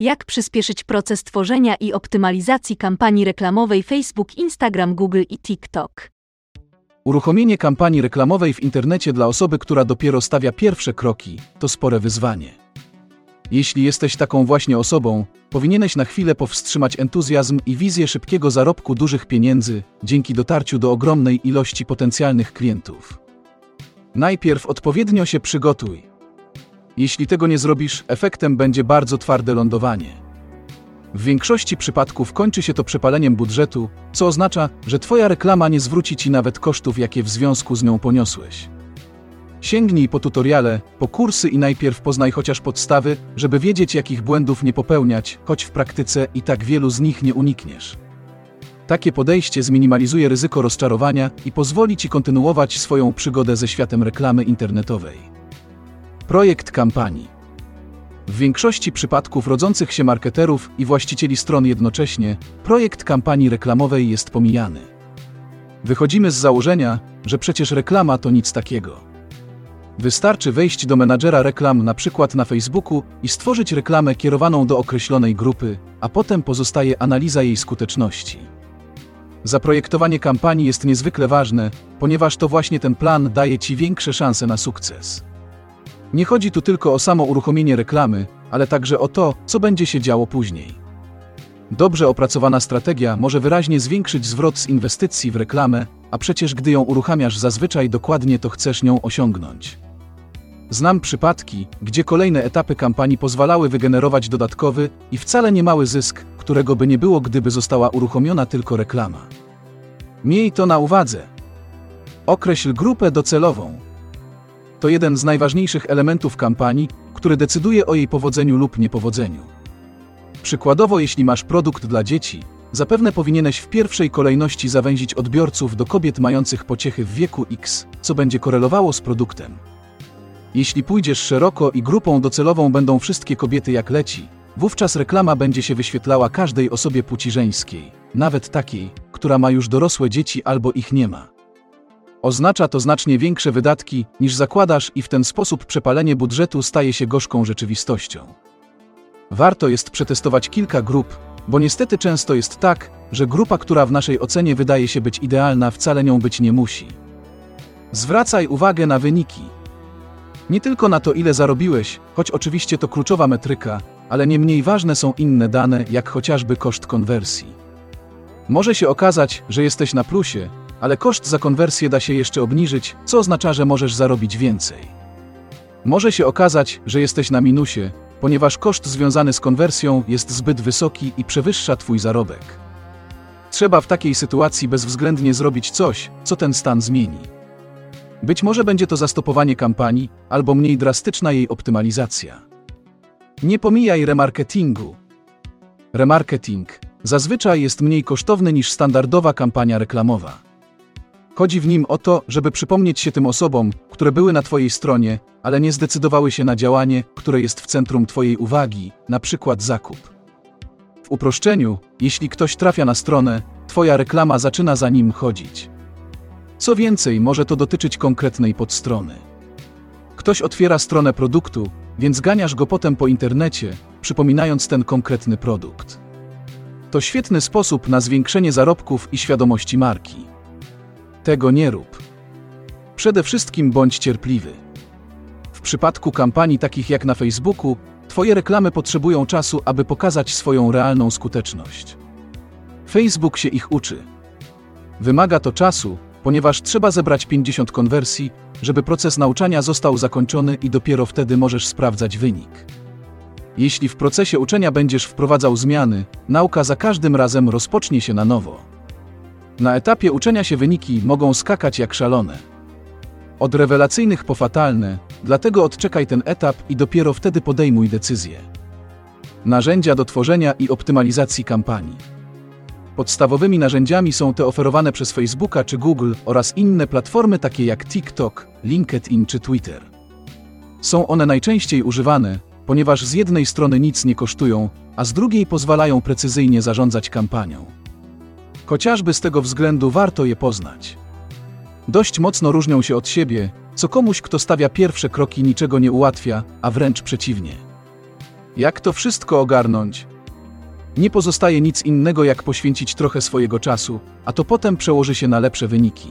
Jak przyspieszyć proces tworzenia i optymalizacji kampanii reklamowej Facebook, Instagram, Google i TikTok? Uruchomienie kampanii reklamowej w internecie dla osoby, która dopiero stawia pierwsze kroki, to spore wyzwanie. Jeśli jesteś taką właśnie osobą, powinieneś na chwilę powstrzymać entuzjazm i wizję szybkiego zarobku dużych pieniędzy dzięki dotarciu do ogromnej ilości potencjalnych klientów. Najpierw odpowiednio się przygotuj. Jeśli tego nie zrobisz, efektem będzie bardzo twarde lądowanie. W większości przypadków kończy się to przepaleniem budżetu, co oznacza, że Twoja reklama nie zwróci Ci nawet kosztów, jakie w związku z nią poniosłeś. Sięgnij po tutoriale, po kursy i najpierw poznaj chociaż podstawy, żeby wiedzieć, jakich błędów nie popełniać, choć w praktyce i tak wielu z nich nie unikniesz. Takie podejście zminimalizuje ryzyko rozczarowania i pozwoli Ci kontynuować swoją przygodę ze światem reklamy internetowej. Projekt kampanii. W większości przypadków rodzących się marketerów i właścicieli stron jednocześnie, projekt kampanii reklamowej jest pomijany. Wychodzimy z założenia, że przecież reklama to nic takiego. Wystarczy wejść do menadżera reklam na przykład na Facebooku i stworzyć reklamę kierowaną do określonej grupy, a potem pozostaje analiza jej skuteczności. Zaprojektowanie kampanii jest niezwykle ważne, ponieważ to właśnie ten plan daje Ci większe szanse na sukces. Nie chodzi tu tylko o samo uruchomienie reklamy, ale także o to, co będzie się działo później. Dobrze opracowana strategia może wyraźnie zwiększyć zwrot z inwestycji w reklamę, a przecież gdy ją uruchamiasz zazwyczaj dokładnie to chcesz nią osiągnąć. Znam przypadki, gdzie kolejne etapy kampanii pozwalały wygenerować dodatkowy i wcale niemały zysk, którego by nie było, gdyby została uruchomiona tylko reklama. Miej to na uwadze. Określ grupę docelową. To jeden z najważniejszych elementów kampanii, który decyduje o jej powodzeniu lub niepowodzeniu. Przykładowo, jeśli masz produkt dla dzieci, zapewne powinieneś w pierwszej kolejności zawęzić odbiorców do kobiet mających pociechy w wieku X, co będzie korelowało z produktem. Jeśli pójdziesz szeroko i grupą docelową będą wszystkie kobiety jak leci, wówczas reklama będzie się wyświetlała każdej osobie płci żeńskiej, nawet takiej, która ma już dorosłe dzieci albo ich nie ma. Oznacza to znacznie większe wydatki, niż zakładasz i w ten sposób przepalenie budżetu staje się gorzką rzeczywistością. Warto jest przetestować kilka grup, bo niestety często jest tak, że grupa, która w naszej ocenie wydaje się być idealna, wcale nią być nie musi. Zwracaj uwagę na wyniki. Nie tylko na to, ile zarobiłeś, choć oczywiście to kluczowa metryka, ale nie mniej ważne są inne dane, jak chociażby koszt konwersji. Może się okazać, że jesteś na plusie, ale koszt za konwersję da się jeszcze obniżyć, co oznacza, że możesz zarobić więcej. Może się okazać, że jesteś na minusie, ponieważ koszt związany z konwersją jest zbyt wysoki i przewyższa Twój zarobek. Trzeba w takiej sytuacji bezwzględnie zrobić coś, co ten stan zmieni. Być może będzie to zastopowanie kampanii, albo mniej drastyczna jej optymalizacja. Nie pomijaj remarketingu. Remarketing zazwyczaj jest mniej kosztowny niż standardowa kampania reklamowa. Chodzi w nim o to, żeby przypomnieć się tym osobom, które były na Twojej stronie, ale nie zdecydowały się na działanie, które jest w centrum Twojej uwagi, na przykład zakup. W uproszczeniu, jeśli ktoś trafia na stronę, Twoja reklama zaczyna za nim chodzić. Co więcej, może to dotyczyć konkretnej podstrony. Ktoś otwiera stronę produktu, więc ganiasz go potem po internecie, przypominając ten konkretny produkt. To świetny sposób na zwiększenie zarobków i świadomości marki. Tego nie rób. Przede wszystkim bądź cierpliwy. W przypadku kampanii takich jak na Facebooku, Twoje reklamy potrzebują czasu, aby pokazać swoją realną skuteczność. Facebook się ich uczy. Wymaga to czasu, ponieważ trzeba zebrać 50 konwersji, żeby proces nauczania został zakończony i dopiero wtedy możesz sprawdzać wynik. Jeśli w procesie uczenia będziesz wprowadzał zmiany, nauka za każdym razem rozpocznie się na nowo. Na etapie uczenia się wyniki mogą skakać jak szalone. Od rewelacyjnych po fatalne, dlatego odczekaj ten etap i dopiero wtedy podejmuj decyzję. Narzędzia do tworzenia i optymalizacji kampanii. Podstawowymi narzędziami są te oferowane przez Facebooka czy Google oraz inne platformy takie jak TikTok, LinkedIn czy Twitter. Są one najczęściej używane, ponieważ z jednej strony nic nie kosztują, a z drugiej pozwalają precyzyjnie zarządzać kampanią. Chociażby z tego względu warto je poznać. Dość mocno różnią się od siebie, co komuś, kto stawia pierwsze kroki, niczego nie ułatwia, a wręcz przeciwnie. Jak to wszystko ogarnąć? Nie pozostaje nic innego, jak poświęcić trochę swojego czasu, a to potem przełoży się na lepsze wyniki.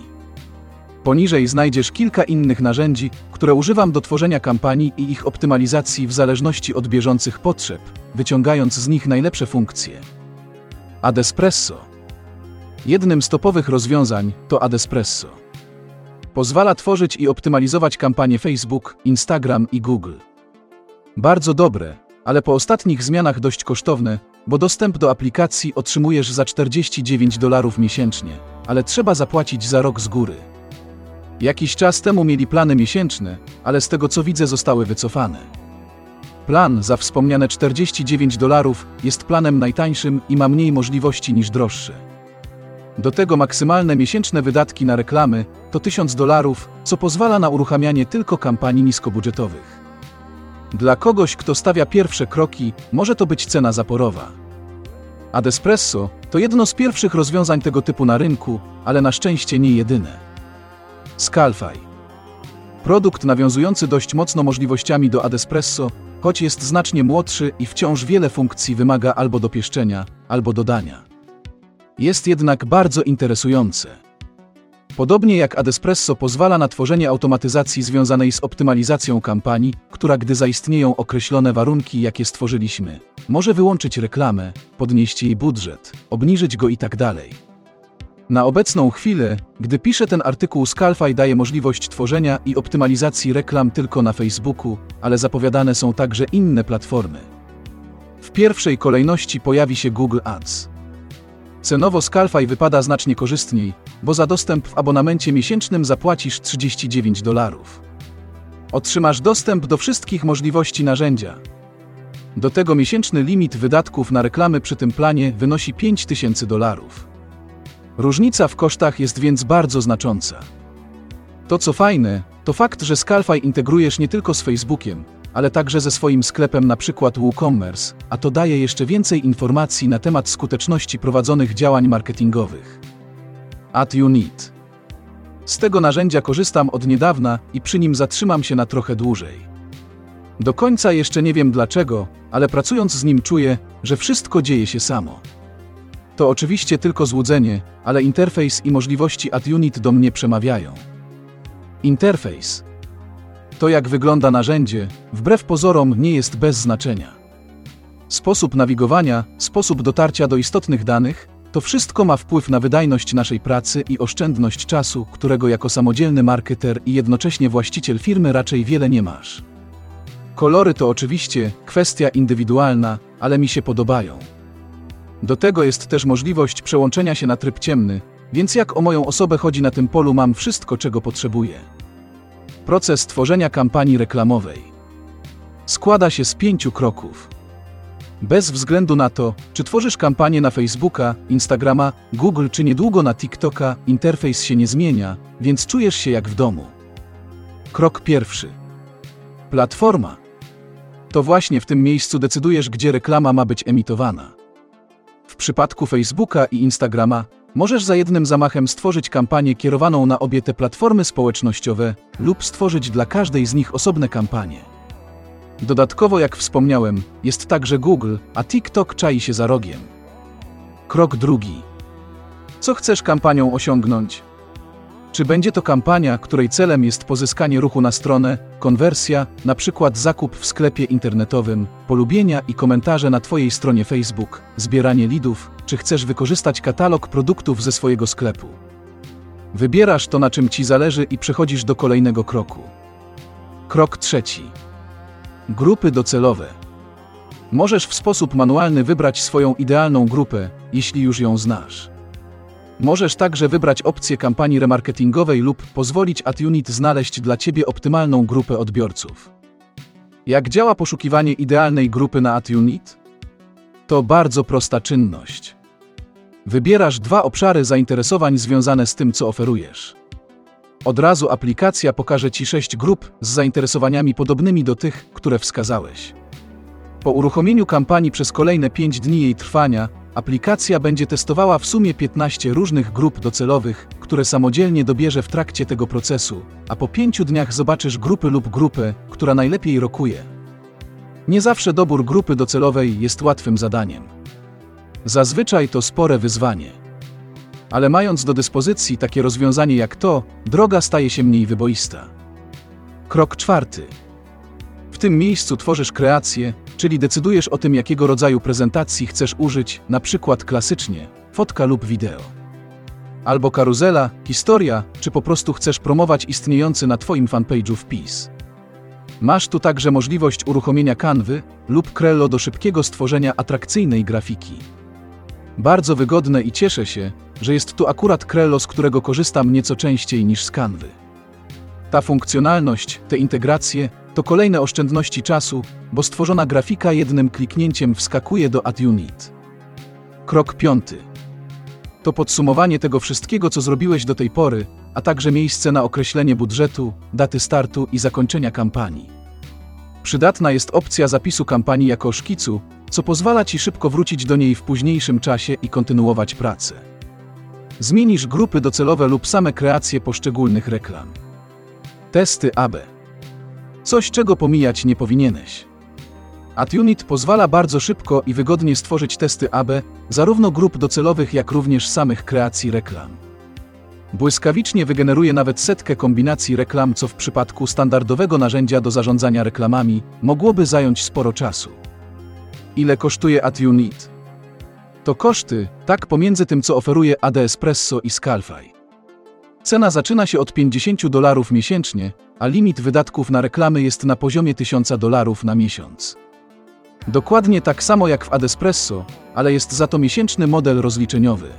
Poniżej znajdziesz kilka innych narzędzi, które używam do tworzenia kampanii i ich optymalizacji w zależności od bieżących potrzeb, wyciągając z nich najlepsze funkcje. Adespresso. Jednym z topowych rozwiązań to Adespresso. Pozwala tworzyć i optymalizować kampanie Facebook, Instagram i Google. Bardzo dobre, ale po ostatnich zmianach dość kosztowne, bo dostęp do aplikacji otrzymujesz za 49 dolarów miesięcznie, ale trzeba zapłacić za rok z góry. Jakiś czas temu mieli plany miesięczne, ale z tego co widzę zostały wycofane. Plan za wspomniane 49 dolarów jest planem najtańszym i ma mniej możliwości niż droższy. Do tego maksymalne miesięczne wydatki na reklamy to 1000 dolarów, co pozwala na uruchamianie tylko kampanii niskobudżetowych. Dla kogoś, kto stawia pierwsze kroki, może to być cena zaporowa. Adespresso to jedno z pierwszych rozwiązań tego typu na rynku, ale na szczęście nie jedyne. Scalfy. Produkt nawiązujący dość mocno możliwościami do Adespresso, choć jest znacznie młodszy i wciąż wiele funkcji wymaga albo dopieszczenia, albo dodania. Jest jednak bardzo interesujący. Podobnie jak Adespresso pozwala na tworzenie automatyzacji związanej z optymalizacją kampanii, która gdy zaistnieją określone warunki, jakie stworzyliśmy, może wyłączyć reklamę, podnieść jej budżet, obniżyć go i tak. Na obecną chwilę, gdy piszę ten artykuł, Scalfy daje możliwość tworzenia i optymalizacji reklam tylko na Facebooku, ale zapowiadane są także inne platformy. W pierwszej kolejności pojawi się Google Ads. Cenowo Scalfy wypada znacznie korzystniej, bo za dostęp w abonamencie miesięcznym zapłacisz 39 dolarów. Otrzymasz dostęp do wszystkich możliwości narzędzia. Do tego miesięczny limit wydatków na reklamy przy tym planie wynosi 5000 dolarów. Różnica w kosztach jest więc bardzo znacząca. To co fajne, to fakt, że Scalfy integrujesz nie tylko z Facebookiem, ale także ze swoim sklepem np. WooCommerce, a to daje jeszcze więcej informacji na temat skuteczności prowadzonych działań marketingowych. Ad Unit. Z tego narzędzia korzystam od niedawna i przy nim zatrzymam się na trochę dłużej. Do końca jeszcze nie wiem dlaczego, ale pracując z nim czuję, że wszystko dzieje się samo. To oczywiście tylko złudzenie, ale interfejs i możliwości AdUnit do mnie przemawiają. Interfejs. To jak wygląda narzędzie, wbrew pozorom nie jest bez znaczenia. Sposób nawigowania, sposób dotarcia do istotnych danych, to wszystko ma wpływ na wydajność naszej pracy i oszczędność czasu, którego jako samodzielny marketer i jednocześnie właściciel firmy raczej wiele nie masz. Kolory to oczywiście kwestia indywidualna, ale mi się podobają. Do tego jest też możliwość przełączenia się na tryb ciemny, więc jak o moją osobę chodzi na tym polu, mam wszystko, czego potrzebuję. Proces tworzenia kampanii reklamowej składa się z pięciu kroków. Bez względu na to, czy tworzysz kampanię na Facebooka, Instagrama, Google czy niedługo na TikToka, interfejs się nie zmienia, więc czujesz się jak w domu. Krok pierwszy. Platforma. To właśnie w tym miejscu decydujesz, gdzie reklama ma być emitowana. W przypadku Facebooka i Instagrama możesz za jednym zamachem stworzyć kampanię kierowaną na obie te platformy społecznościowe lub stworzyć dla każdej z nich osobne kampanie. Dodatkowo, jak wspomniałem, jest także Google, a TikTok czai się za rogiem. Krok drugi. Co chcesz kampanią osiągnąć? Czy będzie to kampania, której celem jest pozyskanie ruchu na stronę, konwersja, na przykład zakup w sklepie internetowym, polubienia i komentarze na Twojej stronie Facebook, zbieranie lidów, czy chcesz wykorzystać katalog produktów ze swojego sklepu? Wybierasz to, na czym Ci zależy i przechodzisz do kolejnego kroku. Krok trzeci. Grupy docelowe. Możesz w sposób manualny wybrać swoją idealną grupę, jeśli już ją znasz. Możesz także wybrać opcję kampanii remarketingowej lub pozwolić AdUnit znaleźć dla Ciebie optymalną grupę odbiorców. Jak działa poszukiwanie idealnej grupy na AdUnit? To bardzo prosta czynność. Wybierasz dwa obszary zainteresowań związane z tym, co oferujesz. Od razu aplikacja pokaże Ci sześć grup z zainteresowaniami podobnymi do tych, które wskazałeś. Po uruchomieniu kampanii przez kolejne 5 dni jej trwania, Aplikacja będzie testowała w sumie 15 różnych grup docelowych, które samodzielnie dobierze w trakcie tego procesu, a po 5 dniach zobaczysz grupy lub grupę, która najlepiej rokuje. Nie zawsze dobór grupy docelowej jest łatwym zadaniem. Zazwyczaj to spore wyzwanie. Ale mając do dyspozycji takie rozwiązanie jak to, droga staje się mniej wyboista. Krok czwarty. W tym miejscu tworzysz kreację, czyli decydujesz o tym, jakiego rodzaju prezentacji chcesz użyć, na przykład klasycznie fotka lub wideo. Albo karuzela, historia, czy po prostu chcesz promować istniejący na Twoim fanpage'u wpis. Masz tu także możliwość uruchomienia kanwy lub Krello do szybkiego stworzenia atrakcyjnej grafiki. Bardzo wygodne i cieszę się, że jest tu akurat Krello, z którego korzystam nieco częściej niż z kanwy. Ta funkcjonalność, te integracje, to kolejne oszczędności czasu, bo stworzona grafika jednym kliknięciem wskakuje do AdUnit. Krok piąty. To podsumowanie tego wszystkiego, co zrobiłeś do tej pory, a także miejsce na określenie budżetu, daty startu i zakończenia kampanii. Przydatna jest opcja zapisu kampanii jako szkicu, co pozwala Ci szybko wrócić do niej w późniejszym czasie i kontynuować pracę. Zmienisz grupy docelowe lub same kreacje poszczególnych reklam. Testy AB. Coś, czego pomijać nie powinieneś. AdUnit pozwala bardzo szybko i wygodnie stworzyć testy AB, zarówno grup docelowych, jak również samych kreacji reklam. Błyskawicznie wygeneruje nawet setkę kombinacji reklam, co w przypadku standardowego narzędzia do zarządzania reklamami mogłoby zająć sporo czasu. Ile kosztuje AdUnit? To koszty, tak pomiędzy tym, co oferuje AD Espresso i Scalfy. Cena zaczyna się od 50 dolarów miesięcznie, a limit wydatków na reklamy jest na poziomie 1000 dolarów na miesiąc. Dokładnie tak samo jak w Adespresso, ale jest za to miesięczny model rozliczeniowy.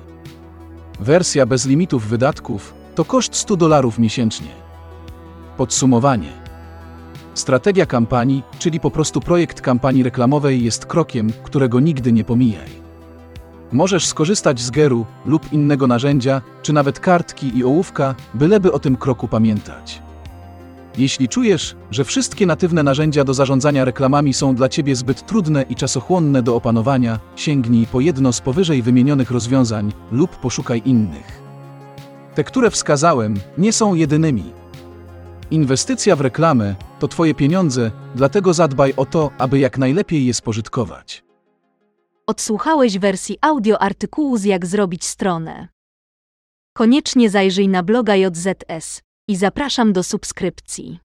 Wersja bez limitów wydatków to koszt 100 dolarów miesięcznie. Podsumowanie. Strategia kampanii, czyli po prostu projekt kampanii reklamowej jest krokiem, którego nigdy nie pomijaj. Możesz skorzystać z Geru lub innego narzędzia, czy nawet kartki i ołówka, byleby o tym kroku pamiętać. Jeśli czujesz, że wszystkie natywne narzędzia do zarządzania reklamami są dla Ciebie zbyt trudne i czasochłonne do opanowania, sięgnij po jedno z powyżej wymienionych rozwiązań lub poszukaj innych. Te, które wskazałem, nie są jedynymi. Inwestycja w reklamę to Twoje pieniądze, dlatego zadbaj o to, aby jak najlepiej je spożytkować. Odsłuchałeś wersji audio artykułu z Jak zrobić stronę. Koniecznie zajrzyj na bloga JZS i zapraszam do subskrypcji.